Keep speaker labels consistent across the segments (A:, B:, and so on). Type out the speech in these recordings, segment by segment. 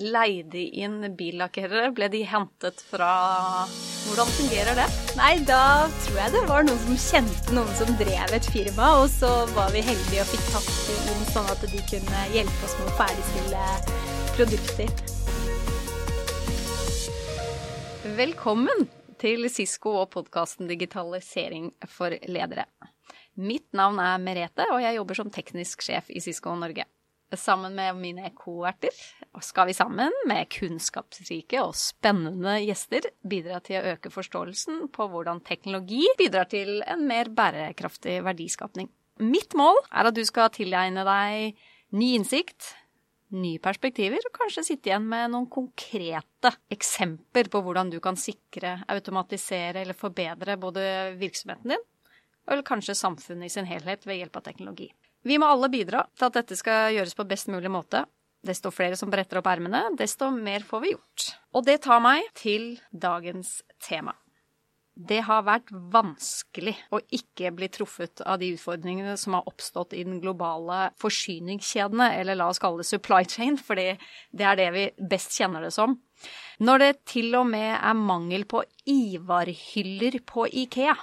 A: leide inn billakkerere? Ble de hentet fra Hvordan fungerer det?
B: Nei, da tror jeg det var noen som kjente noen som drev et firma, og så var vi heldige og fikk tatt de inn sånn at de kunne hjelpe oss med å ferdigstille produkter.
A: Velkommen til Sisko og podkasten Digitalisering for ledere. Mitt navn er Merete, og jeg jobber som teknisk sjef i Sisko Norge. Sammen med mine koverter skal vi sammen med kunnskapsrike og spennende gjester bidra til å øke forståelsen på hvordan teknologi bidrar til en mer bærekraftig verdiskapning. Mitt mål er at du skal tilegne deg ny innsikt, nye perspektiver, og kanskje sitte igjen med noen konkrete eksempler på hvordan du kan sikre, automatisere eller forbedre både virksomheten din eller kanskje samfunnet i sin helhet ved hjelp av teknologi. Vi må alle bidra til at dette skal gjøres på best mulig måte. Desto flere som bretter opp ermene, desto mer får vi gjort. Og det tar meg til dagens tema. Det har vært vanskelig å ikke bli truffet av de utfordringene som har oppstått i den globale forsyningskjedene, eller la oss kalle det supply chain, fordi det er det vi best kjenner det som. Når det til og med er mangel på Ivar-hyller på Ikea,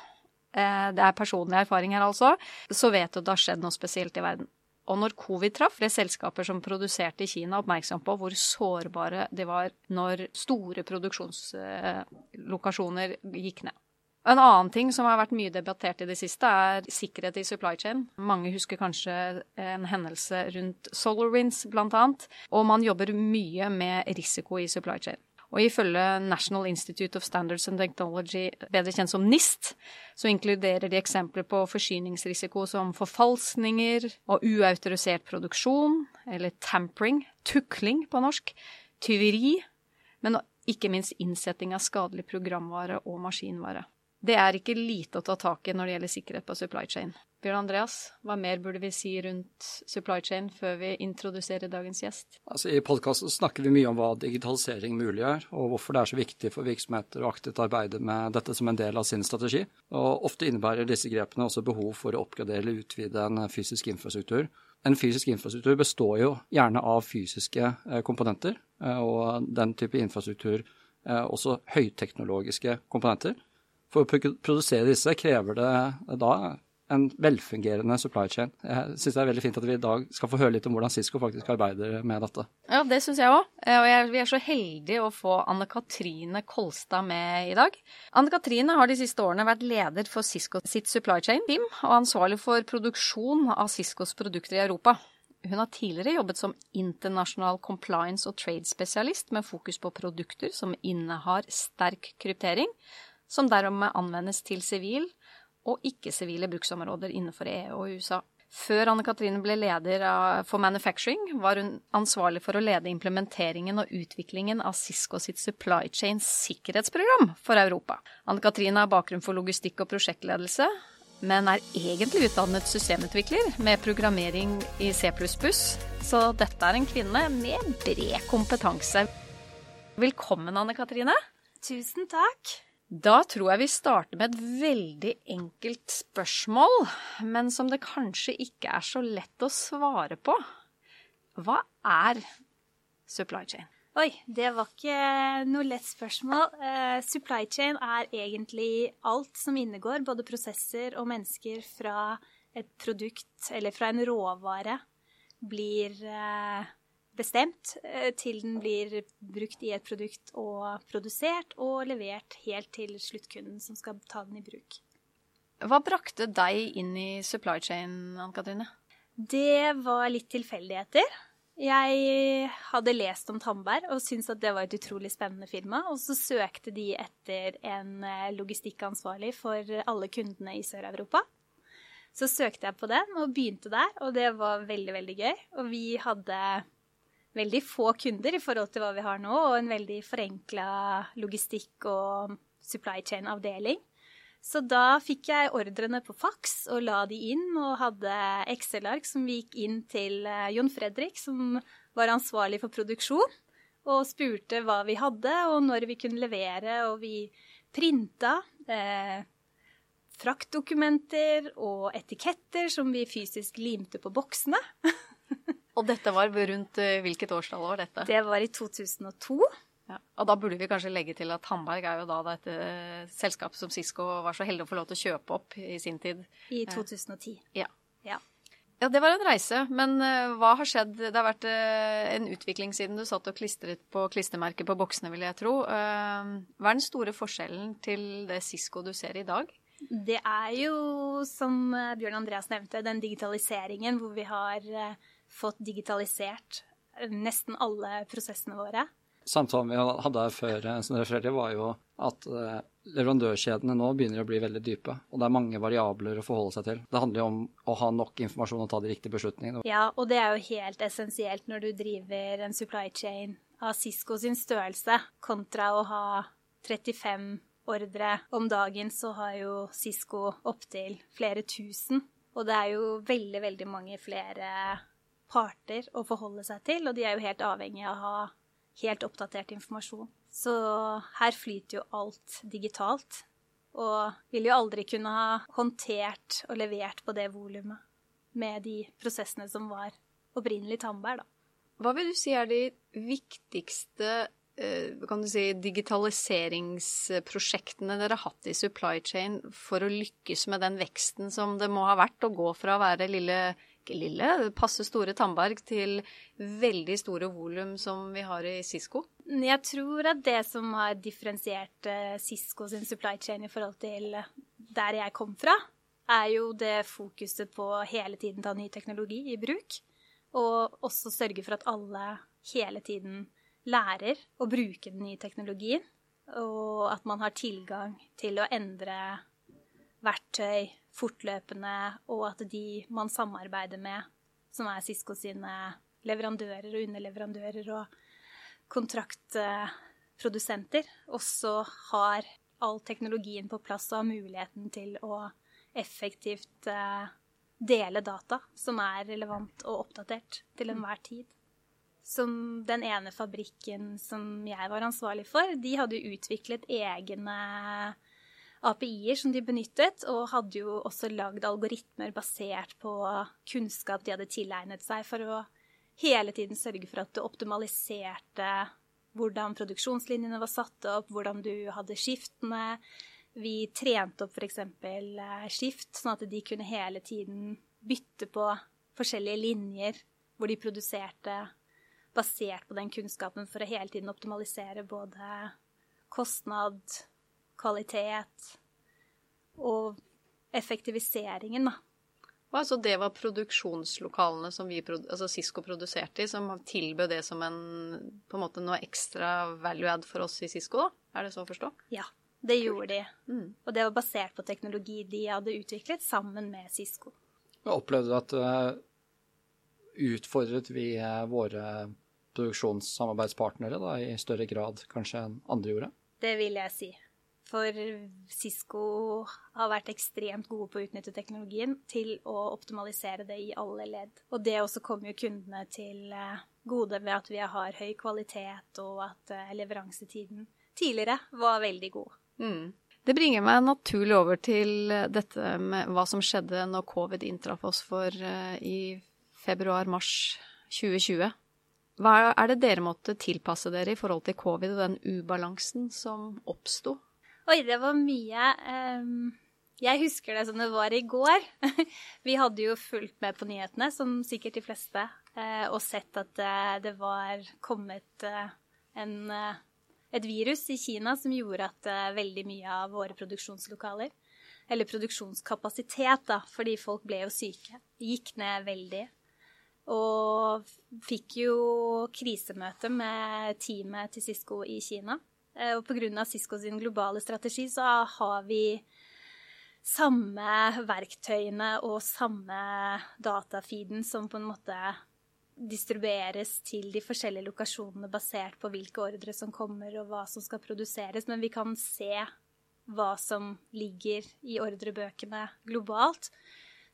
A: det er personlig erfaring her altså, så vet du at det har skjedd noe spesielt i verden. Og når covid traff, ble selskaper som produserte i Kina oppmerksom på hvor sårbare de var når store produksjonslokasjoner gikk ned. En annen ting som har vært mye debattert i det siste, er sikkerhet i supply chain. Mange husker kanskje en hendelse rundt SolarWinds, annet. Og man jobber mye med risiko i supply chain. Og ifølge National Institute of Standards and Technology, bedre kjent som NIST, så inkluderer de eksempler på forsyningsrisiko som forfalskninger og uautorisert produksjon, eller tampering, tukling på norsk, tyveri, men ikke minst innsetting av skadelig programvare og maskinvare. Det er ikke lite å ta tak i når det gjelder sikkerhet på supply chain. Bjørn Andreas, hva mer burde vi si rundt supply chain før vi introduserer dagens gjest?
C: Altså, I podkasten snakker vi mye om hva digitalisering muliggjør, og hvorfor det er så viktig for virksomheter å aktivt arbeide med dette som en del av sin strategi. Og Ofte innebærer disse grepene også behov for å oppgradere eller utvide en fysisk infrastruktur. En fysisk infrastruktur består jo gjerne av fysiske eh, komponenter, eh, og den type infrastruktur eh, også høyteknologiske komponenter. For å produsere disse krever det da en velfungerende supply chain. Jeg syns det er veldig fint at vi i dag skal få høre litt om hvordan Cisco faktisk arbeider med dette.
A: Ja, det syns jeg òg. Og jeg, vi er så heldige å få Anne Katrine Kolstad med i dag. Anne Katrine har de siste årene vært leder for Cisco sitt supply chain team, og ansvarlig for produksjon av Ciscos produkter i Europa. Hun har tidligere jobbet som internasjonal compliance og trade-spesialist med fokus på produkter som innehar sterk kryptering, som dermed anvendes til sivil og ikke-sivile bruksområder innenfor EU og USA. Før Anne Katrine ble leder for manufacturing, var hun ansvarlig for å lede implementeringen og utviklingen av Cisco sitt supply chain sikkerhetsprogram for Europa. Anne Katrine har bakgrunn for logistikk og prosjektledelse, men er egentlig utdannet systemutvikler med programmering i C++, så dette er en kvinne med bred kompetanse. Velkommen, Anne Katrine.
B: Tusen takk.
A: Da tror jeg vi starter med et veldig enkelt spørsmål, men som det kanskje ikke er så lett å svare på. Hva er supply chain?
B: Oi, det var ikke noe lett spørsmål. Uh, supply chain er egentlig alt som innegår både prosesser og mennesker fra et produkt eller fra en råvare blir uh, bestemt eh, til den blir brukt i et produkt og produsert og levert helt til sluttkunden som skal ta den i bruk.
A: Hva brakte deg inn i supply chain, Ann Katrine?
B: Det var litt tilfeldigheter. Jeg hadde lest om Tandberg og syntes at det var et utrolig spennende firma. Og så søkte de etter en eh, logistikkansvarlig for alle kundene i Sør-Europa. Så søkte jeg på den og begynte der, og det var veldig, veldig gøy. Og vi hadde veldig få kunder i forhold til hva vi har nå, og en veldig forenkla logistikk og supply chain-avdeling. Så da fikk jeg ordrene på faks og la de inn, og hadde Excel-ark som gikk inn til eh, Jon Fredrik, som var ansvarlig for produksjon, og spurte hva vi hadde, og når vi kunne levere, og vi printa eh, fraktdokumenter og etiketter som vi fysisk limte på boksene.
A: Og dette var rundt uh, hvilket årstall var dette?
B: Det var i 2002.
A: Ja. Og da burde vi kanskje legge til at Hamberg er jo da dette selskapet som Cisco var så heldig å få lov til å kjøpe opp i sin tid.
B: I 2010.
A: Ja.
B: ja.
A: Ja, det var en reise. Men hva har skjedd? Det har vært en utvikling siden du satt og klistret på klistremerker på boksene, vil jeg tro. Hva er den store forskjellen til det Cisco du ser i dag?
B: Det er jo, som Bjørn Andreas nevnte, den digitaliseringen hvor vi har fått digitalisert nesten alle prosessene våre.
C: Samtalen vi hadde her før, som refererte, var jo at eh, leverandørkjedene nå begynner å bli veldig dype. Og det er mange variabler å forholde seg til. Det handler jo om å ha nok informasjon og ta de riktige beslutningene.
B: Ja, og det er jo helt essensielt når du driver en supply chain av Cisco sin størrelse, kontra å ha 35 ordre om dagen, så har jo Cisco opptil flere tusen. Og det er jo veldig, veldig mange flere parter å forholde seg til, og de er jo helt avhengig av å ha helt oppdatert informasjon. Så her flyter jo alt digitalt, og vil jo aldri kunne ha håndtert og levert på det volumet med de prosessene som var opprinnelig Tandberg, da.
A: Hva vil du si er de viktigste eh, kan du si, digitaliseringsprosjektene dere har hatt i supply chain for å lykkes med den veksten som det må ha vært å gå fra å være lille lille, passe store Tandberg til veldig store volum som vi har i Cisco?
B: Jeg tror at det som har differensiert uh, Cisco sin supply chain i forhold til der jeg kom fra, er jo det fokuset på hele tiden ta ny teknologi i bruk. Og også sørge for at alle hele tiden lærer å bruke den nye teknologien. Og at man har tilgang til å endre verktøy fortløpende, og at de man samarbeider med, som er Cisco sine leverandører og underleverandører og kontraktprodusenter, også har all teknologien på plass og har muligheten til å effektivt eh, dele data som er relevant og oppdatert til enhver tid. Som den ene fabrikken som jeg var ansvarlig for, de hadde utviklet egne API-er som de benyttet, og hadde jo også lagd algoritmer basert på kunnskap de hadde tilegnet seg, for å hele tiden sørge for at du optimaliserte hvordan produksjonslinjene var satt opp, hvordan du hadde skiftene. Vi trente opp f.eks. Eh, skift, sånn at de kunne hele tiden bytte på forskjellige linjer hvor de produserte basert på den kunnskapen for å hele tiden optimalisere både kostnad, kvalitet og effektiviseringen, da.
A: Og altså det var produksjonslokalene som vi, altså Cisco produserte i, som tilbød det som en, på en måte noe ekstra value add for oss i Cisco, da? Er det så å forstå?
B: Ja, det gjorde de. Mm. Og det var basert på teknologi de hadde utviklet sammen med Cisco.
C: Jeg opplevde at uh, utfordret vi uh, våre produksjonssamarbeidspartnere da, i større grad kanskje enn andre gjorde?
B: Det vil jeg si. For Cisco har vært ekstremt gode på å utnytte teknologien til å optimalisere det i alle ledd. Og det også kommer jo kundene til eh, gode ved at vi har høy kvalitet, og at eh, leveransetiden tidligere var veldig god.
A: Mm. Det bringer meg naturlig over til dette med hva som skjedde når covid inntraff oss for i februar-mars 2020. Hva er det dere måtte tilpasse dere i forhold til covid og den ubalansen som oppsto?
B: Oi, det var mye. Um, jeg husker det som det var i går. Vi hadde jo fulgt med på nyhetene, som sikkert de fleste, uh, og sett at uh, det var kommet uh, en, et virus i Kina som gjorde at veldig mye av våre produksjonslokaler, eller produksjonskapasitet, da, fordi folk ble jo syke, gikk ned veldig. Og fikk jo krisemøte med teamet til Cisco i Kina. Eh, og pga. Cisco sin globale strategi så har vi samme verktøyene og samme datafeeden som på en måte distribueres til de forskjellige lokasjonene basert på hvilke ordre som kommer og hva som skal produseres, men vi kan se hva som ligger i ordrebøkene globalt.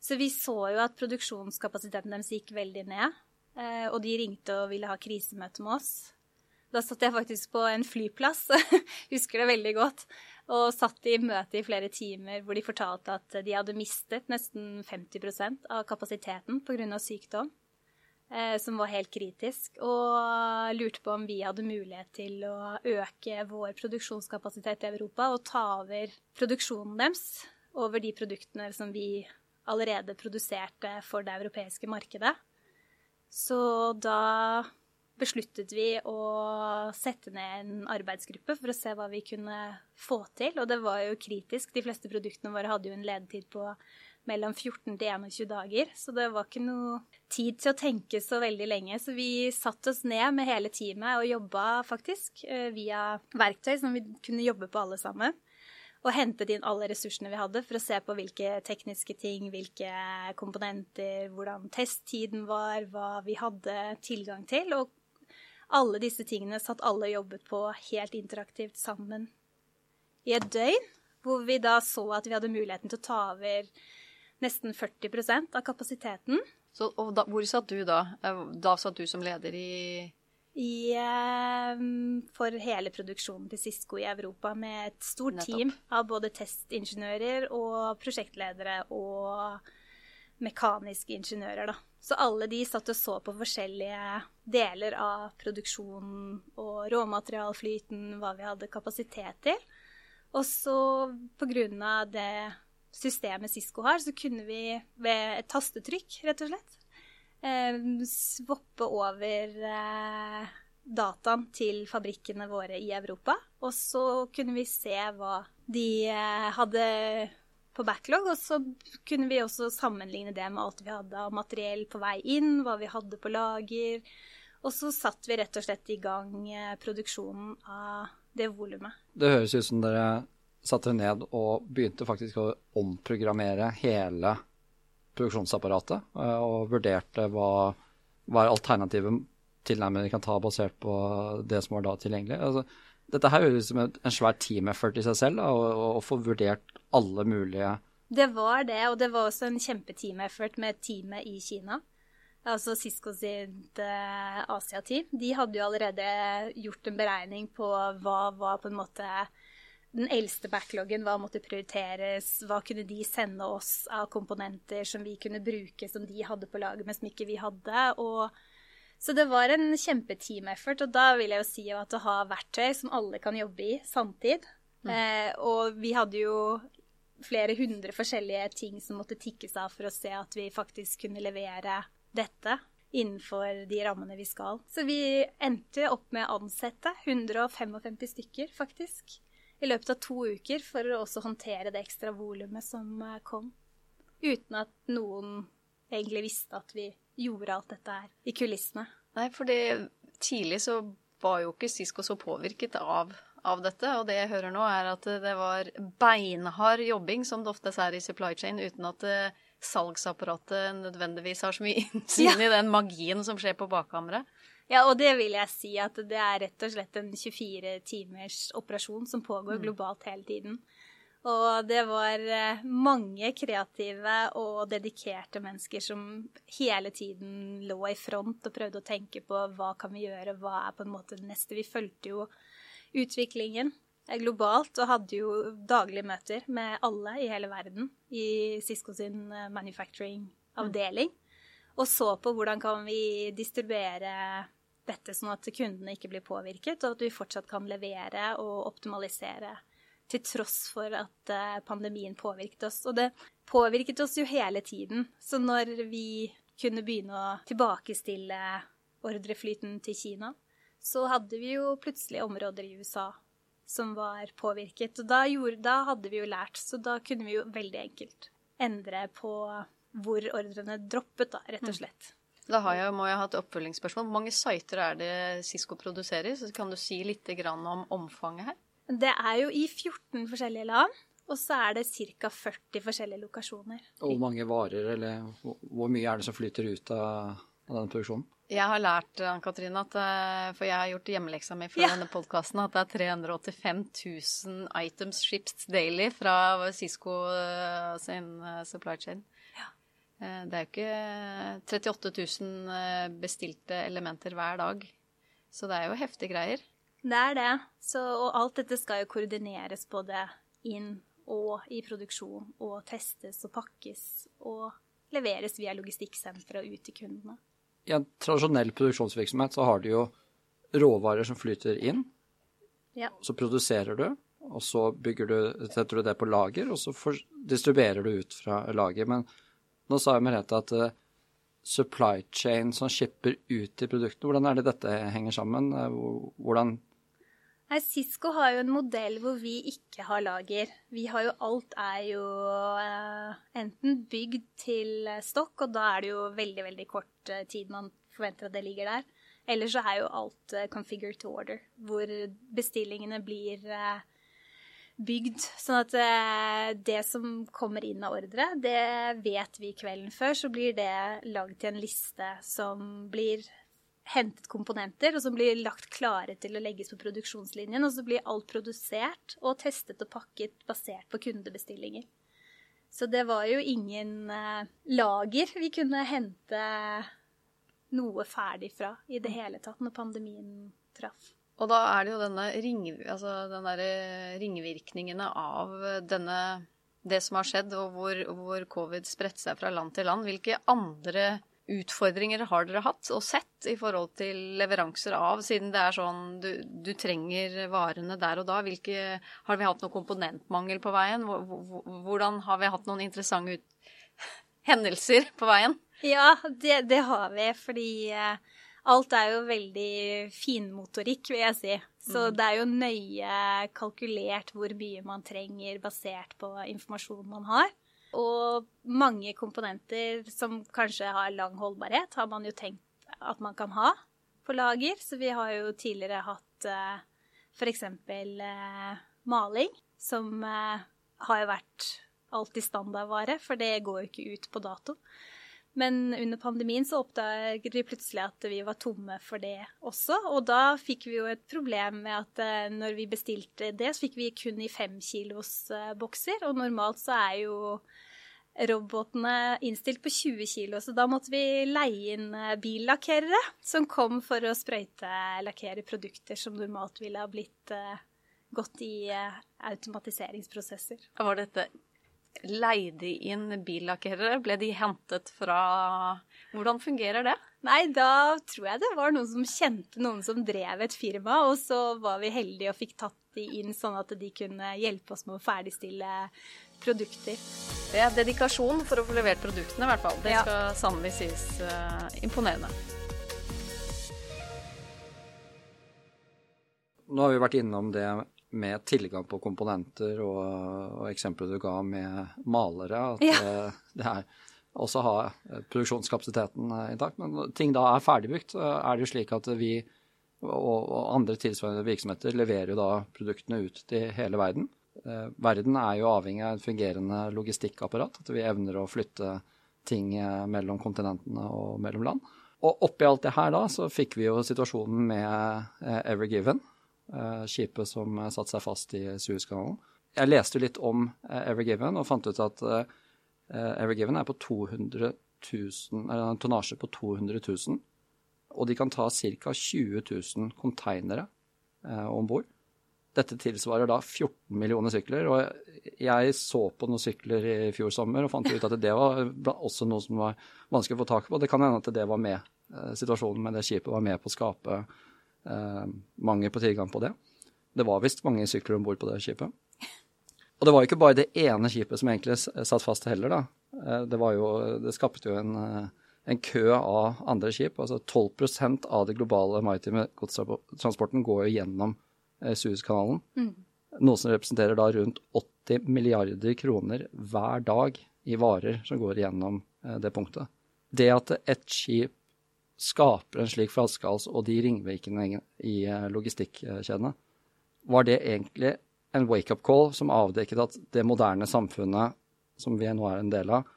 B: Så vi så jo at produksjonskapasiteten deres gikk veldig ned, eh, og de ringte og ville ha krisemøte med oss. Da satt jeg faktisk på en flyplass, husker det veldig godt, og satt i møte i flere timer hvor de fortalte at de hadde mistet nesten 50% av kapasiteten pga. sykdom. eh, som var helt kritisk, og lurte på om vi hadde mulighet til å øke vår produksjonskapasitet i Europa og ta over produksjonen deres over de produktene som vi allerede produserte for det europeiske markedet. Så da besluttet vi å sette ned en arbeidsgruppe for å se hva vi kunne få til. Og det var jo kritisk. De fleste produktene våre hadde jo en ledetid på mellom 14 til 21 dager. Så det var ikke noe tid til å tenke så veldig lenge. Så vi satte oss ned med hele teamet og jobba faktisk eh, via verktøy som vi kunne jobbe på alle sammen og hentet inn alle ressursene vi hadde for å se på hvilke tekniske ting, hvilke komponenter, hvordan testtiden var, hva vi hadde tilgang til. Og alle disse tingene satt alle og jobbet på helt interaktivt sammen i et døgn, hvor vi da så at vi hadde muligheten til å ta over nesten 40% av kapasiteten.
A: Så, og da, hvor satt du da? Eh, da satt du som leder i
B: i, ehm, for hele produksjonen til Cisco i Europa med et stort Nettopp. team av både testingeniører og prosjektledere og mekaniske ingeniører. Da. Så alle de satt og så på forskjellige deler av produksjonen og råmaterialflyten, hva vi hadde kapasitet til. Og så av det systemet Cisco har, så kunne vi ved et tastetrykk, rett og slett, eh, swappe over eh, dataen til fabrikkene våre i Europa. Og så kunne vi se hva de eh, hadde på backlog, og så kunne vi også sammenligne det med alt vi hadde av materiell på vei inn, hva vi hadde på lager. Og så satt vi rett og slett i gang eh, produksjonen av det volumet.
C: Det høres ut som dere satte ned og begynte faktisk å omprogrammere hele produksjonsapparatet eh, og vurderte hva, hva er alternativet tilnærming de kan ta basert på det som var da tilgjengelig. Altså, dette her høres ut som en svær team effort i seg selv, å få vurdert alle mulige
B: Det var det, og det var også en kjempeteam effort med teamet i Kina. Altså Cisco sitt uh, Asia-team. De hadde jo allerede gjort en beregning på hva var på en måte den eldste backloggen, hva måtte prioriteres, hva kunne de sende oss av komponenter som vi kunne bruke, som de hadde på laget, men som ikke vi hadde. Og, så det var en kjempeteam-effort, og da vil jeg jo si at å ha verktøy som alle kan jobbe i samtid. Mm. Eh, og vi hadde jo flere hundre forskjellige ting som måtte tikkes av for å se at vi faktisk kunne levere dette innenfor de rammene vi skal. Så vi endte opp med å ansette 155 stykker, faktisk i løpet av to uker for å også håndtere det ekstra volumet som eh, kom. Uten at noen egentlig visste at vi gjorde alt dette her i kulissene.
A: Nei, for tidlig så var jo ikke Cisco så påvirket av, av, dette. Og det jeg hører nå, er at det var beinhard jobbing, som det ofte er i supply chain, uten at eh, salgsapparatet nødvendigvis har så mye innsyn ja. i den magien som skjer på bakkammeret.
B: Ja, og det vil jeg si at det er rett og slett en 24 timers operasjon som pågår mm. globalt hele tiden. Og det var eh, mange kreative og dedikerte mennesker som hele tiden lå i front og prøvde å tenke på hva kan vi gjøre, hva er på en måte det neste. Vi fulgte jo utviklingen globalt og hadde jo daglige møter med alle i hele verden i Cisco sin eh, manufacturing-avdeling. Og så på hvordan kan vi distribuere dette sånn at kundene ikke blir påvirket, og at vi fortsatt kan levere og optimalisere til tross for at eh, pandemien påvirket oss. Og det påvirket oss jo hele tiden. Så når vi kunne begynne å tilbakestille ordreflyten til Kina, så hadde vi jo plutselig områder i USA som var påvirket. Og da, gjorde, da hadde vi jo lært, så da kunne vi jo veldig enkelt endre på hvor ordrene droppet, da, rett og mm. slett.
A: Da jeg, må jeg ha et oppfølgingsspørsmål. Hvor mange sider er det Cisco produserer? Så kan du si litt om omfanget her?
B: Det er jo i 14 forskjellige land. Og så er det ca. 40 forskjellige lokasjoner.
C: Og hvor mange varer, eller hvor mye er det som flyter ut av, av denne produksjonen?
A: Jeg har lært, Ann-Katrin, at, eh, for jeg har gjort hjemmeleksa mi for ja. denne podkasten, at det er 385 000 items shipped daily fra Cisco eh, sin eh, supply chain. Eh, det er jo ikke 38 000 eh, bestilte elementer hver dag. Så det er jo heftige greier.
B: Det er det. Så, og alt dette skal jo koordineres både inn og i produksjon, og testes og pakkes og leveres via logistikksenteret og ut til kundene.
C: I en tradisjonell produksjonsvirksomhet så har du jo råvarer som flyter inn.
B: Ja.
C: Så produserer du, og så bygger du, setter du det på lager, og så distribuerer du ut fra lager. Men nå sa jo Merete at uh, supply chain som skipper ut til produktene, hvordan er det dette henger sammen? Uh, hvordan
B: Nei, Cisco har jo en modell hvor vi ikke har lager. Vi har jo Alt er jo uh, enten bygd til stokk, og da er det jo veldig, veldig kort tid man forventer at det ligger der. Eller så er jo alt configured to order, hvor bestillingene blir bygd. Sånn at eh, det som kommer inn av ordre, det vet vi kvelden før. Så blir det lagd til en liste som blir hentet komponenter, og som blir lagt klare til å legges på produksjonslinjen. Og så blir alt produsert og testet og pakket basert på kundebestillinger. Så det var jo ingen eh, lager vi kunne hente noe ferdig fra i det hele tatt når pandemien traff.
A: Og da er det jo denne ring, altså den ringvirkningene av denne, det som har skjedd, og hvor, hvor covid spredte seg fra land til land. Hvilke andre utfordringer har dere hatt og sett i forhold til leveranser av, siden det er sånn du, du trenger varene der og da? Hvilke, har vi hatt noe komponentmangel på veien? Hvordan har vi hatt noen interessante ut, hendelser på veien?
B: Ja, det, det har vi, fordi eh, Alt er jo veldig finmotorikk, vil jeg si. Så mm. det er jo nøye kalkulert hvor mye man trenger basert på informasjonen man har. Og mange komponenter som kanskje har lang holdbarhet, har man jo tenkt at man kan ha på lager. Så vi har jo tidligere hatt eh, f.eks. Eh, maling, som uh, har jo vært alltid standardvare, for det går jo ikke ut på dato. Men under pandemien så oppdaget vi plutselig at vi var tomme for det også. Og da fikk vi jo et problem med at eh, når vi bestilte det, så fikk vi kun i fem kilos bokser. Og normalt så er jo robotene innstilt på 20 kilo, så da måtte vi leie inn eh, billakkerere som kom for å sprøytelakkere produkter som normalt ville ha blitt gått i automatiseringsprosesser.
A: Var dette leide inn billakkerere? Ble de hentet fra Hvordan fungerer det?
B: Nei, da tror jeg det var noen som kjente noen som drev et firma, og så var vi heldige og fikk tatt de inn sånn at de kunne hjelpe oss med å ferdigstille produkter.
A: Det er dedikasjon for å få levert produktene, i hvert fall. Det skal ja. sannelig sies uh, imponerende.
C: Nå har vi vært innom det med tilgang på komponenter og, og eksempelet du ga med malere, at ja. det, eh, det er også ha eh, produksjonskapasiteten eh, intakt. Men ting da er ferdigbygd, er det jo slik at vi og, og andre tilsvarende virksomheter leverer jo da produktene ut til hele verden. Verden er jo avhengig av et fungerende logistikkapparat, at vi evner å flytte ting mellom kontinentene og mellom land. Og oppi alt det her da, så fikk vi jo situasjonen med Ever Given, skipet som satte seg fast i Suezkanalen. Jeg leste litt om eh, Ever Given og fant ut at eh, Ever Given er på 200 000, en tonnasje på 200 000. Og de kan ta ca. 20 000 konteinere eh, om bord. Dette tilsvarer da 14 millioner sykler. Og jeg så på noen sykler i fjor sommer og fant ut at det var også noe som var vanskelig å få tak på. Det kan hende at det var med. Situasjonen med det skipet var med på å skape eh, mangel på tilgang på det. Det var visst mange sykler om bord på det skipet. Og det var jo ikke bare det ene skipet som egentlig satt fast heller, da. Eh, det, var jo, det skapte jo en, eh, en kø av andre skip. Altså 12% av det globale maritime godstransporten går jo gjennom eh, Suezkanalen. Mm. Noe som representerer da rundt 80 milliarder kroner hver dag i varer som går gjennom det punktet. Det at et skip skaper en slik flaskehals og de ringvirkningene i eh, logistikkjedene, var det egentlig en wake-up call som avdekket at det moderne samfunnet som vi nå er en del av,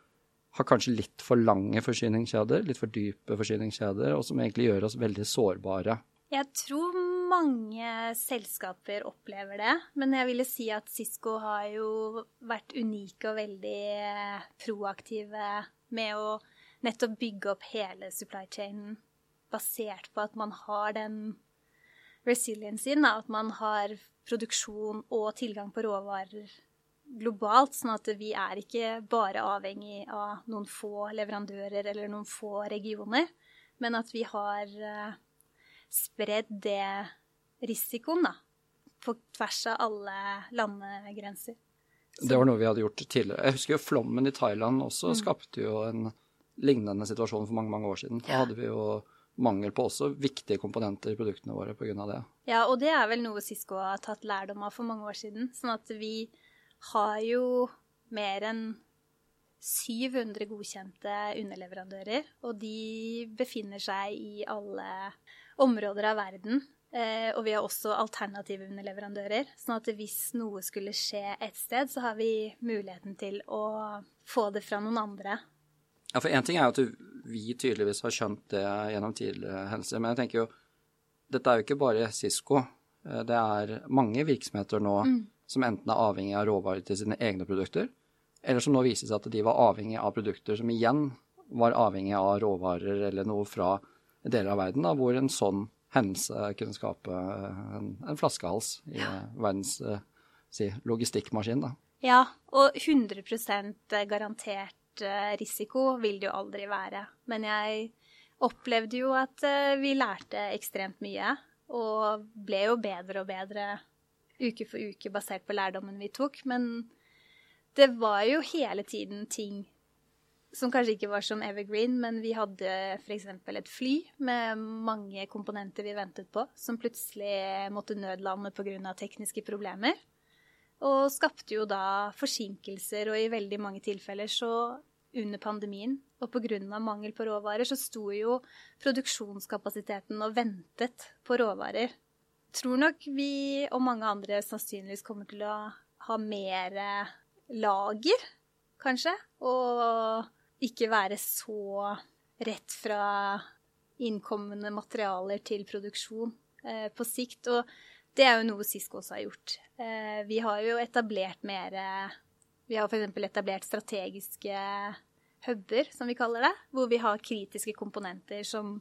C: har kanskje litt for lange forsyningskjeder, litt for dype forsyningskjeder, og som egentlig gjør oss veldig sårbare.
B: Jeg tror mange selskaper opplever det, men jeg ville si at Cisco har jo vært unike og veldig eh, proaktive med å nettopp bygge opp hele supply chainen basert på at man har den resiliencyen, at man har produksjon og tilgang på råvarer globalt, sånn at vi er ikke bare avhengig av noen få leverandører eller noen få regioner. men at vi har uh, spredd det risikoen, da, på tvers av alle landegrenser.
C: Det var noe vi hadde gjort tidligere. Jeg husker jo flommen i Thailand også mm. skapte jo en lignende situasjon for mange, mange år siden. Da hadde vi jo mangel på også viktige komponenter i produktene våre pga. det.
B: Ja, og det er vel noe Cisco har tatt lærdom av for mange år siden. Sånn at vi har jo mer enn 700 godkjente underleverandører, og de befinner seg i alle områder av verden. Eh, og vi har også alternative underleverandører, sånn at hvis noe skulle skje et sted, så har vi muligheten til å få det fra noen andre.
C: Ja, for én ting er jo at vi tydeligvis har skjønt det gjennom tidligere hendelser, men jeg tenker jo dette er jo ikke bare Cisco. Eh, det er mange virksomheter nå mm. som enten er avhengig av råvarer til sine egne produkter, eller som nå viser seg at de var avhengig av produkter som igjen var avhengig av råvarer eller noe fra deler av verden, da, hvor en sånn hendelse kunne skape en, en flaskehals i ja. verdens eh, si, logistikkmaskin. Da.
B: Ja, og 100% garantert eh, risiko vil det jo aldri være. Men jeg opplevde jo at eh, vi lærte ekstremt mye, og ble jo bedre og bedre uke for uke basert på lærdommen vi tok. Men det var jo hele tiden ting som kanskje ikke var som evergreen, men vi hadde f.eks. et fly med mange komponenter vi ventet på, som plutselig måtte nødlande pga. tekniske problemer. Og skapte jo da forsinkelser, og i veldig mange tilfeller så under pandemien og pga. mangel på råvarer, så sto jo produksjonskapasiteten og ventet på råvarer. Tror nok vi og mange andre sannsynligvis kommer til å ha mer lager, kanskje. Og ikke være så rett fra innkommende materialer til produksjon eh, på sikt. Og det er jo noe Cisco også har gjort. Eh, vi har jo etablert mer Vi har f.eks. etablert strategiske huber, som vi kaller det, hvor vi har kritiske komponenter som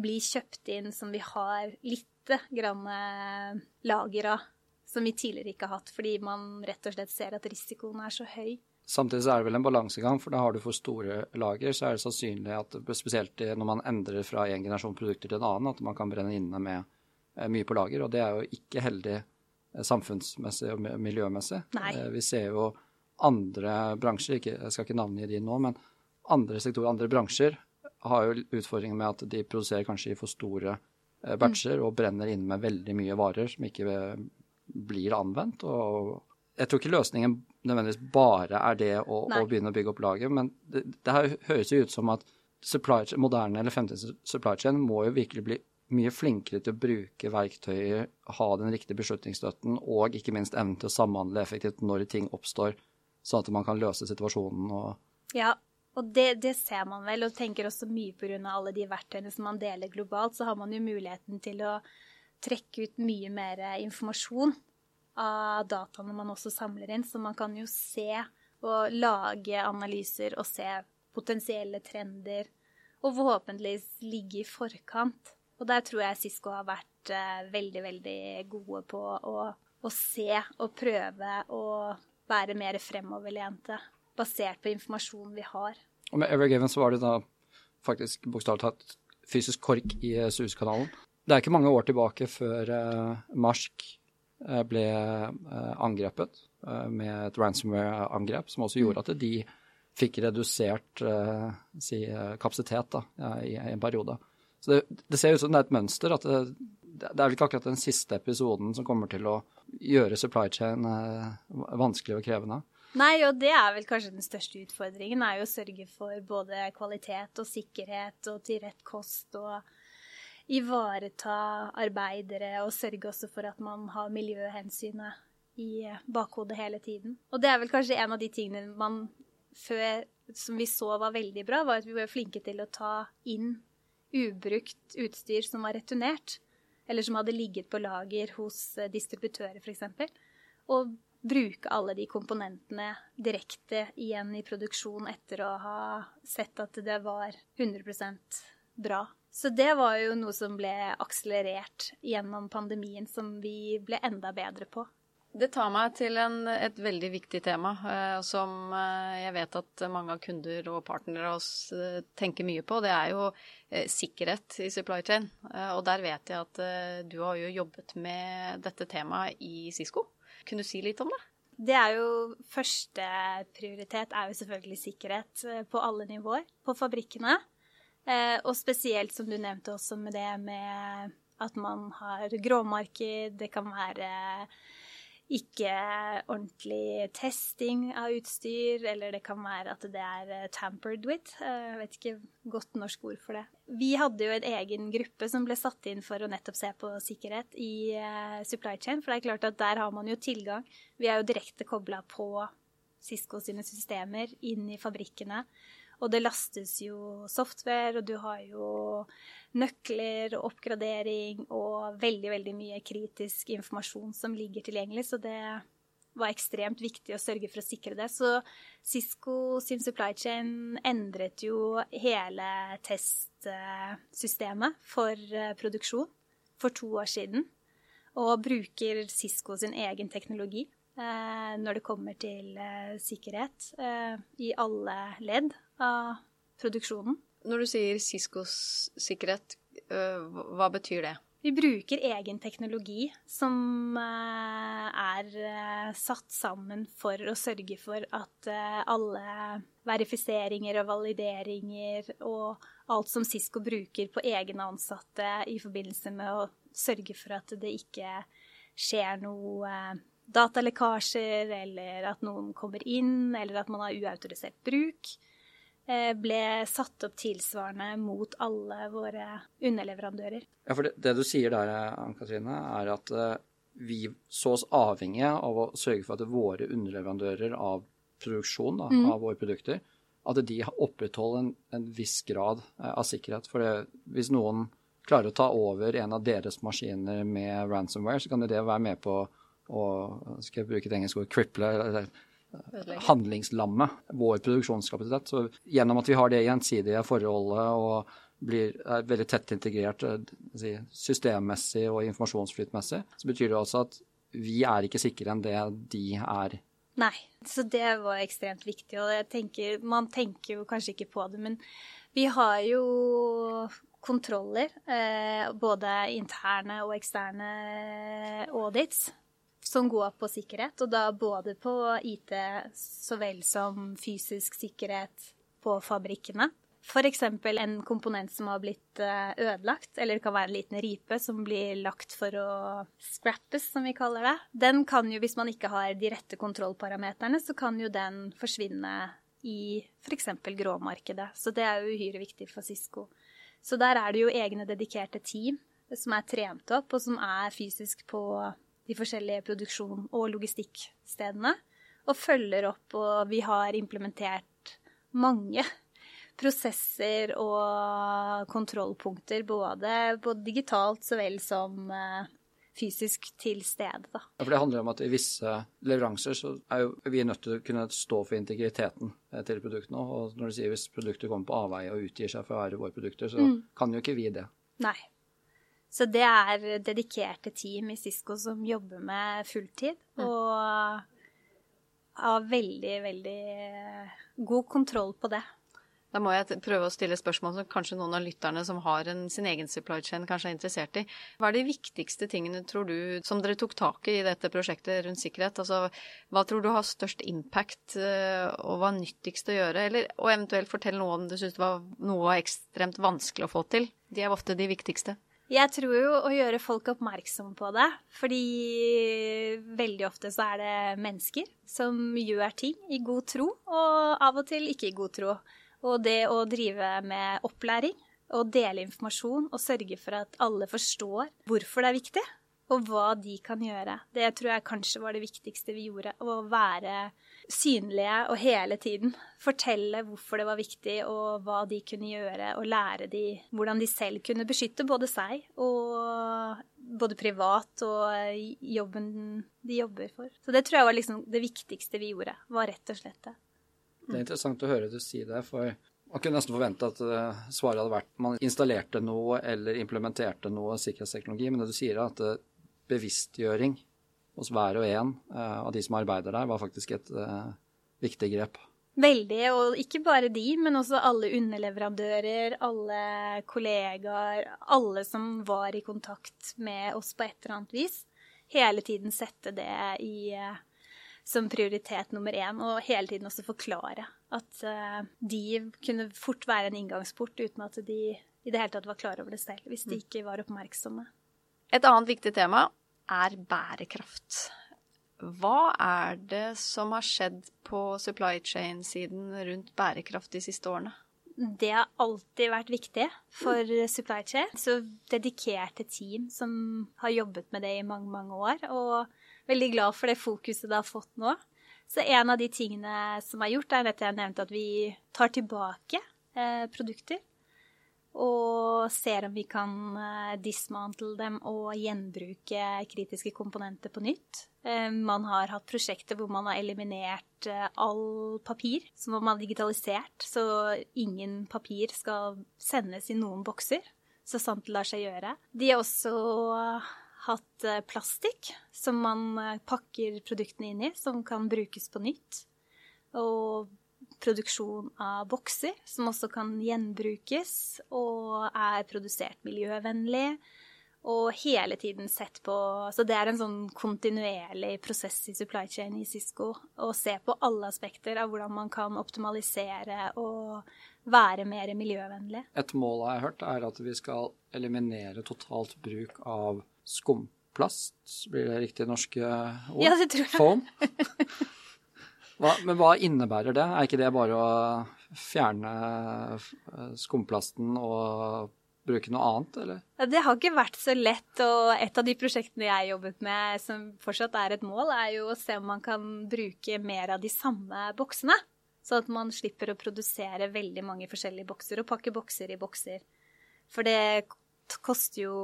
B: blir kjøpt inn, som vi har lite grann eh, lager av, som vi tidligere ikke har hatt, fordi man rett og slett ser at risikoen er så høy.
C: Samtidig så er det vel en balansegang, for da har du for store lager, så er det sannsynlig at spesielt når man endrer fra en generasjon produkter til en annen, at man kan brenne inne med eh, mye på lager. Og det er jo ikke heldig eh, samfunnsmessig og miljømessig.
B: Nei.
C: Eh, vi ser jo andre bransjer, ikke, jeg skal ikke navngi de nå, men andre sektorer, andre bransjer har jo utfordringer med at de produserer kanskje i for store batcher mm. og brenner inne med veldig mye varer som ikke blir anvendt. og jeg tror ikke løsningen nødvendigvis bare er det å, å begynne å bygge opp laget, men det, det her høres jo ut som at supply, moderne eller fremtidens supply chain må jo virkelig bli mye flinkere til å bruke verktøyer, ha den riktige beslutningsstøtten og ikke minst evnen til å samhandle effektivt når ting oppstår, sånn at man kan løse situasjonen. Og
B: ja, og det, det, ser man vel, og tenker også mye pga. alle de verktøyene som man deler globalt, så har man jo muligheten til å trekke ut mye mer informasjon av dataene man også samler inn, så man kan jo se og lage analyser og se potensielle trender, og forhåpentligvis ligge i forkant. Og der tror jeg Cisco har vært eh, veldig, veldig gode på å, å se og prøve å være mer fremoverlente, basert på informasjonen vi har.
C: Og med Evergaven så var det da faktisk bokstavelig talt fysisk kork i Suezkanalen. Det er ikke mange år tilbake før uh, Marsk Eh, ble uh, angrepet eh, med et ransomware-angrep, som også gjorde mm. at de fikk redusert si, kapasitet da, i, en periode. Så det, det, ser ut som det er et mønster. at det, det, er vel ikke akkurat den siste episoden som kommer til å gjøre supply chain vanskelig og krevende.
B: Nei, og det er vel kanskje den største utfordringen, er jo å sørge for både kvalitet og sikkerhet og til rett kost og ivareta arbeidere og sørge også for at man har miljøhensynet i bakhodet hele tiden. Og det er vel kanskje en av de tingene man før, som vi så var veldig bra, var at vi var flinke til å ta inn ubrukt utstyr som var returnert, eller som hadde ligget på lager hos eh, distributører f.eks., og bruke alle de komponentene direkte igjen i produksjon etter å ha sett at det var 100% bra. Så det var jo noe som ble akselerert gjennom pandemien, som vi ble enda bedre på.
A: Det tar meg til en, et veldig viktig tema eh, som eh, jeg vet at mange av kunder og partnere av oss eh, tenker mye på. Det er jo sikkerhet i supply chain. Og der vet jeg at du har jo jobbet med dette temaet i Cisco. Kunne du si litt om det?
B: Det er jo Første prioritet er jo selvfølgelig sikkerhet på alle nivåer på fabrikkene. Og spesielt, som du nevnte også, med det med at man har gråmarked. Det kan være ikke ordentlig testing av utstyr, eller det kan være at det er eh, tampered with. Eh, jeg vet ikke godt norsk ord for det. Vi hadde jo en egen gruppe som ble satt inn for å nettopp se på sikkerhet i uh, supply chain, for det er klart at der har man jo tilgang. Vi er jo direkte kobla på Cisco sine systemer inn i fabrikkene. Og det lastes jo software, og du har jo nøkler og oppgradering og veldig, veldig mye kritisk informasjon som ligger tilgjengelig. Så det var ekstremt viktig å sørge for å sikre det. Så Cisco sin supply chain endret jo hele testsystemet for eh, produksjon for to år siden. Og bruker Cisco sin egen teknologi eh, når det kommer til eh, sikkerhet i alle ledd av produksjonen.
A: Når du sier Ciscos sikkerhet, øh, hva betyr det?
B: Vi bruker egen teknologi som øh, er øh, satt sammen for å sørge for at alle verifiseringer og valideringer og alt som Cisco bruker på egne ansatte i forbindelse med å sørge for at det ikke skjer noe datalekkasjer, eller at noen kommer inn, eller at man har uautorisert bruk. Eh, ble satt opp tilsvarende mot alle våre underleverandører.
C: Ja, for det, det du sier der, Ann-Katrine, er at uh, vi så oss avhengige av å sørge for at våre underleverandører av produksjon da, mm. av våre produkter, at de opprettholder en, en viss grad av sikkerhet. For det, hvis noen klarer å ta over en av deres maskiner med ransomware, så kan det være med på å skal jeg bruke et engelsk ord, cripple, eller handlingslamme vår produksjonskapasitet. Så gjennom at vi har det gjensidige forholdet og blir, er veldig tett integrert si, systemmessig og informasjonsflytmessig, så betyr det også at vi er ikke sikre enn det de er.
B: Nei, så det var ekstremt viktig. Og jeg tenker, man tenker jo kanskje ikke på det, men vi har jo kontroller, eh, både interne og eksterne audits, som går på sikkerhet, og da både på IT så vel som fysisk sikkerhet på fabrikkene. F.eks. en komponent som har blitt eh, ødelagt, eller det kan være en liten ripe som blir lagt for å scrappes, som vi kaller det. Den kan jo, hvis man ikke har de rette kontrollparameterne, så kan jo den forsvinne i f.eks. gråmarkedet. Så det er jo uhyre viktig for Cisco. Så der er det jo egne dedikerte team som er trent opp, og som er fysisk på de forskjellige produksjon- og logistikkstedene. Og følger opp, og vi har implementert mange prosesser og kontrollpunkter, både, både digitalt så vel som uh, fysisk til stede. Da.
C: Ja, for Det handler om at i visse leveranser så er jo vi nødt til å kunne stå for integriteten eh, til produktene. Og når du sier hvis produkter kommer på avveie og utgir seg for å være våre produkter, så mm. kan jo ikke vi det.
B: Nei. Så det er dedikerte team i Cisco som jobber med fulltid. Og har veldig, veldig god kontroll på det.
A: Da må jeg prøve å stille spørsmål som kanskje noen av lytterne som har en, sin egen supply chain, kanskje er interessert i. Hva er de viktigste tingene, tror du, som dere tok tak i i dette prosjektet rundt sikkerhet? Altså, hva tror du har størst impact, eh, og hva er nyttigst å gjøre? Eller, og eventuelt fortell noe om du syns det var noe ekstremt vanskelig å få til. De er ofte de viktigste.
B: Jeg tror jo å gjøre folk oppmerksomme på det, fordi veldig ofte så er det mennesker som gjør ting i god tro, og av og til ikke i god tro. Og det å drive med opplæring og dele informasjon og sørge for at alle forstår hvorfor det er viktig, og hva de kan gjøre. Det tror jeg kanskje var det viktigste vi gjorde. Å være synlige og hele tiden fortelle hvorfor det var viktig, og hva de kunne gjøre, og lære de hvordan de selv kunne beskytte både seg og både privat og jobben de jobber for. Så det tror jeg var liksom det viktigste vi gjorde, var rett og slett det.
C: Det er interessant å høre du si det, for man kunne nesten forvente at uh, svaret hadde vært man installerte noe eller implementerte noe sikkerhetsteknologi, men det du sier er at uh, bevisstgjøring hos hver og en av de som arbeider der, var faktisk et viktig grep.
B: Veldig, og ikke bare de, men også alle underleverandører, alle kollegaer, alle som var i kontakt med oss på et eller annet vis. Hele tiden sette det i, som prioritet nummer én, og hele tiden også forklare at de kunne fort være en inngangsport uten at de i det hele tatt var klar over det selv, hvis de mm. ikke var oppmerksomme.
A: Et annet viktig tema er bærekraft. Hva er det som har skjedd på supply chain-siden rundt bærekraft de siste årene?
B: Det har alltid vært viktig for supply chain. Så dedikerte team som har jobbet med det i mange, mange år. Og veldig glad for det fokuset det har fått nå. Så en av de tingene som er gjort, er dette jeg nevnte, at vi tar tilbake eh, produkter og ser om vi kan eh, dismantle dem og gjenbruke kritiske komponenter på nytt. Eh, man har hatt prosjekter hvor man har eliminert eh, all papir, som man har digitalisert, så ingen papir skal sendes i noen bokser, så sant det lar seg gjøre. De har også hatt plastikk som man pakker produktene inn i, som kan brukes på nytt. Og produksjon av bokser, som også kan gjenbrukes, og er produsert miljøvennlig. Og hele tiden sett på Så det er en sånn kontinuerlig prosess i supply chain i Cisco. Å se på alle aspekter av hvordan man kan optimalisere og være mer miljøvennlig.
C: Et mål jeg har hørt, er at vi skal eliminere totalt bruk av skumplast. Blir det riktig norske ord?
B: Ja, det tror jeg.
C: Foam. Hva, men hva innebærer det? Er ikke det bare å fjerne eh, skumplasten og bruke noe annet, eller?
B: Det har ikke vært så lett, og et av de prosjektene jeg jobbet med som fortsatt er et mål, er jo å se om man kan bruke mer av de samme boksene. Sånn at man slipper å produsere veldig mange forskjellige bokser og pakke bokser i bokser. For det koster jo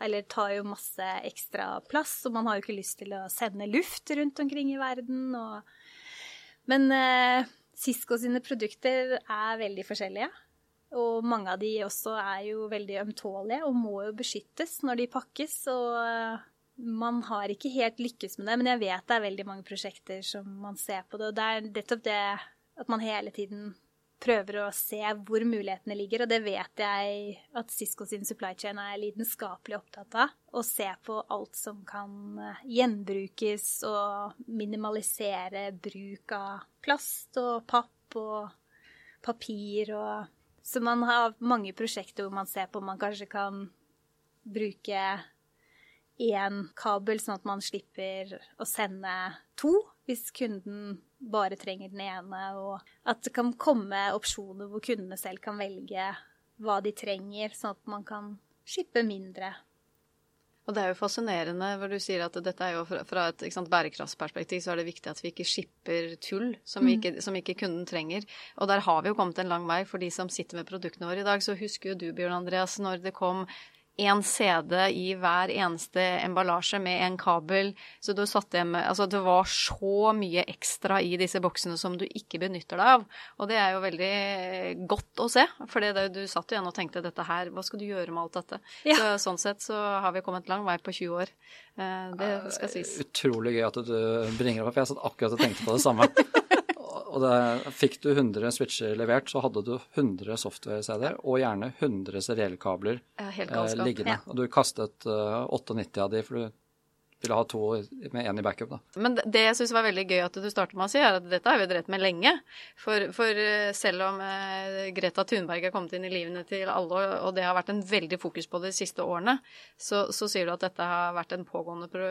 B: Eller tar jo masse ekstra plass, og man har jo ikke lyst til å sende luft rundt omkring i verden. og men eh, Cisco sine produkter er veldig forskjellige. Og mange av de også er jo veldig ømtålige og må jo beskyttes når de pakkes. Og eh, man har ikke helt lykkes med det, men jeg vet det er veldig mange prosjekter som man ser på det. Og det er nettopp det at man hele tiden prøver å se hvor mulighetene ligger, og det vet jeg at Cisco sin supply chain er lidenskapelig opptatt av. Å se på alt som kan eh, gjenbrukes og minimalisere bruk av plast og papp og papir og Så man har mange prosjekter hvor man ser på om man kanskje kan bruke én kabel, sånn at man slipper å sende to hvis kunden bare trenger den ene, og at det kan komme opsjoner hvor kundene selv kan velge hva de trenger, sånn at man kan skippe mindre.
A: Og det er jo fascinerende hvor du sier at dette er jo fra et sant, bærekraftsperspektiv så er det viktig at vi ikke skipper tull som, mm. ikke, som, ikke, kunden trenger. Og der har vi jo kommet en lang vei for de som sitter med produktene våre i dag. Så husker jo du, Bjørn Andreas, når det kom én CD i hver eneste emballasje med en kabel. Så du satt hjem Altså, det var så mye ekstra i disse boksene som du ikke benytter deg av. Og det er jo veldig godt å se, for det, du satt igjen og tenkte dette her, hva skal du gjøre med alt dette? Ja. Så, sånn sett så har vi kommet lang vei på 20 år. Eh, det skal sies.
C: Utrolig gøy at du bringer opp, for jeg satt akkurat og tenkte på det samme. Og det, fikk du 100 switcher levert, så hadde du 100 software-CD-er og gjerne 100 seriellkabler eh, liggende. Ja. Og du kastet uh, eh, 98 av de, for du ville ha to med én i backup. da.
A: Men det jeg syns var veldig gøy at du startet med å si, er at dette har vi drevet med lenge. For, for eh, selv om uh, Greta Thunberg er kommet inn i livene til alle, og det har vært en veldig fokus på det de siste årene, så, så sier du at dette har vært en pågående,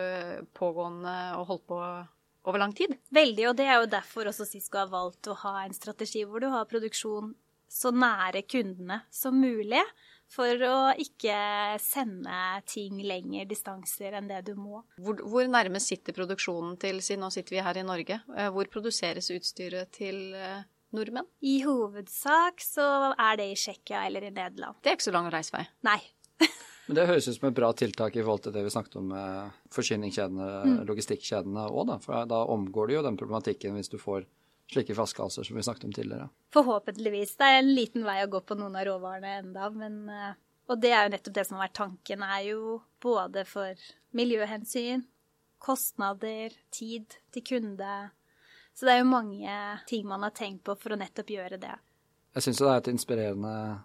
A: pågående og holdt på over lang tid.
B: Veldig, og det er jo derfor også Sisko har valgt å ha en strategi hvor du har produksjon så nære kundene som mulig, for å ikke sende ting lenger distanser enn det du må.
A: Hvor, hvor nærme sitter produksjonen til, siden nå sitter vi her i Norge, eh, hvor produseres utstyret til eh, nordmenn?
B: I hovedsak så er det i Tsjekkia eller i Nederland.
A: Det er ikke så lang reisevei?
B: Nei.
C: Men det høres ut som et bra tiltak i forhold til det vi snakket om med forsyningskjedene, mm. logistikkjedene òg, da. For da omgår du jo den problematikken hvis du får slike flaskehalser som vi snakket om tidligere.
B: Forhåpentligvis. Det er en liten vei å gå på noen av råvarene enda, men eh, Og det er jo nettopp det som har vært tanken, er jo både for miljøhensyn, kostnader, tid til kunde. Så det er jo mange ting man har tenkt på for å nettopp gjøre det.
C: Jeg syns det er et inspirerende eh,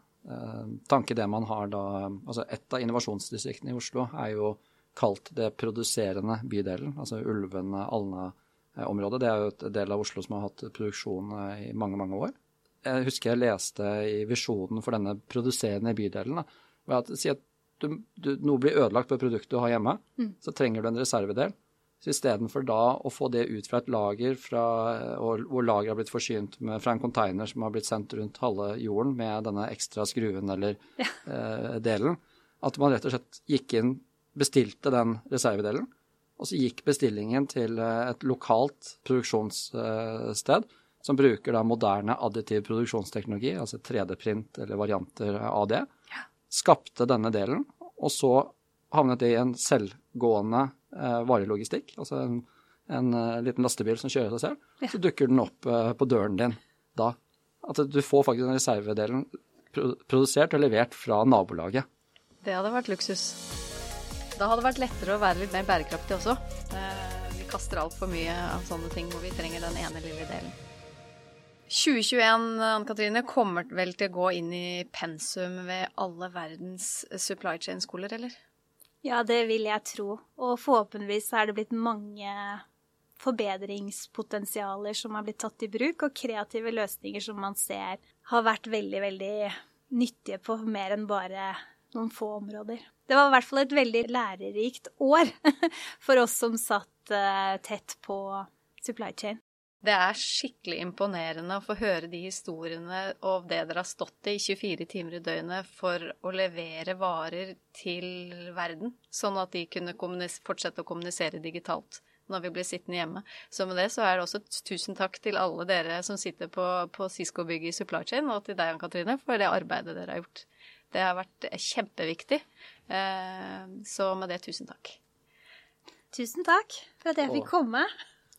C: tanke det man har da Altså et av innovasjonsdistriktene i Oslo er jo kalt det produserende bydelen, altså Ulven-Alna-området. Det er jo et del av Oslo som har hatt produksjon eh, i mange, mange år. Jeg husker jeg leste i visjonen for denne produserende bydelen da, at si at du, du, noe blir ødelagt på et produkt du har hjemme, mm. så trenger du en reservedel. Så istedenfor da å få det ut fra et lager fra, hvor lageret har blitt forsynt med, fra en container som har blitt sendt rundt halve jorden med denne ekstra skruen eller ja. eh, delen, at man rett og slett gikk inn, bestilte den reservedelen, og så gikk bestillingen til eh, et lokalt produksjonssted som bruker da moderne additiv produksjonsteknologi, altså 3D-print eller varianter av det, skapte denne delen, og så havnet det i en selvgående eh, varelogistikk, altså en, en uh, liten lastebil som kjører seg selv. Ja. Så dukker den opp uh, på døren din da. At du får faktisk den reservedelen produsert og levert fra nabolaget.
A: Det hadde vært luksus. Da hadde det vært lettere å være litt mer bærekraftig også. Uh, vi kaster altfor mye av sånne ting hvor vi trenger den ene lille delen. 2021 Anne Katrine, kommer vel til å gå inn i pensum ved alle verdens supply chain-skoler, eller?
B: Ja, det vil jeg tro. Og forhåpentligvis er det blitt mange forbedringspotensialer som har blitt tatt i bruk, og kreative løsninger som man ser har vært veldig, veldig nyttige på mer enn bare noen få områder. Det var i hvert fall et veldig lærerikt år for oss som satt eh, tett på supply chain.
A: Det er skikkelig imponerende å få høre de historiene og det dere har stått i 24 timer i døgnet for å levere varer til verden, sånn at de kunne fortsette å kommunisere digitalt når vi blir sittende hjemme. Så med det så er det også tusen takk til alle dere som sitter på, på Cisco-bygget i Supply Chain, og til deg, Ann Katrine, for det arbeidet dere har gjort. Det har vært kjempeviktig. Eh, så med det, tusen takk.
B: Tusen takk for at jeg fikk komme.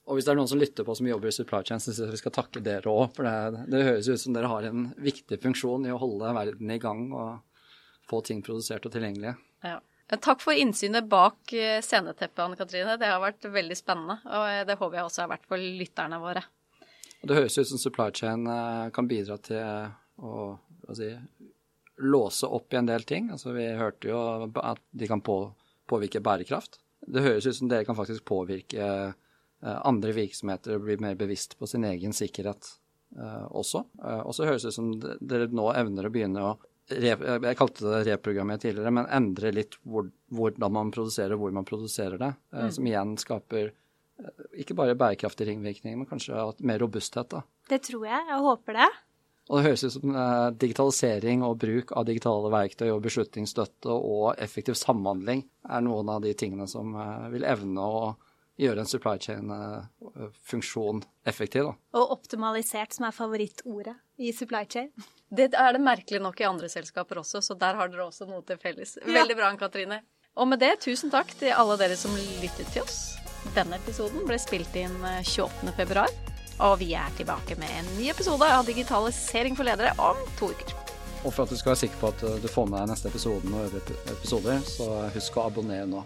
C: Og hvis det er noen som lytter på som jobber i supply chain, syns jeg vi skal takke dere òg. For det, det, høres ut som dere har en viktig funksjon i å holde verden i gang og få ting produsert og tilgjengelige.
A: Ja. Takk for innsynet bak eh, sceneteppet, Anne Katrine. Det har vært veldig spennende. Og det håper jeg også har vært for lytterne våre.
C: Det høres ut som supply chain eh, kan bidra til å si, låse opp i en del ting. Altså, vi hørte jo at de kan på, påvirke bærekraft. Det høres ut som dere kan faktisk påvirke Eh, andre virksomheter blir mer bevisst på sin egen sikkerhet uh, også. Uh, og så høres det ut som dere nå evner å begynne å jeg kalte det reprogrammere tidligere, men endre litt hvor, hvordan man produserer hvor man produserer det. Mm. Som igjen skaper ikke bare bærekraftige ringvirkninger, men kanskje mer robusthet. da.
B: Det tror jeg. Jeg håper det.
C: Og det høres ut som digitalisering og bruk av digitale verktøy og beslutningsstøtte og effektiv samhandling er noen av de tingene som vil evne å gjøre en supply chain-funksjon effektiv. Da.
B: Og optimalisert, som er favorittordet i supply chain.
A: Det er det merkelig nok i andre selskaper også, så der har dere også noe til felles. Veldig bra, Katrine. Og med det, tusen takk til alle dere som lyttet til oss. Denne episoden ble spilt inn 28.2, og vi er tilbake med en ny episode av Digitalisering for ledere om to uker.
C: Og for at du skal være sikker på at du får med deg neste episode og øvrige episoder, så husk å abonnere nå.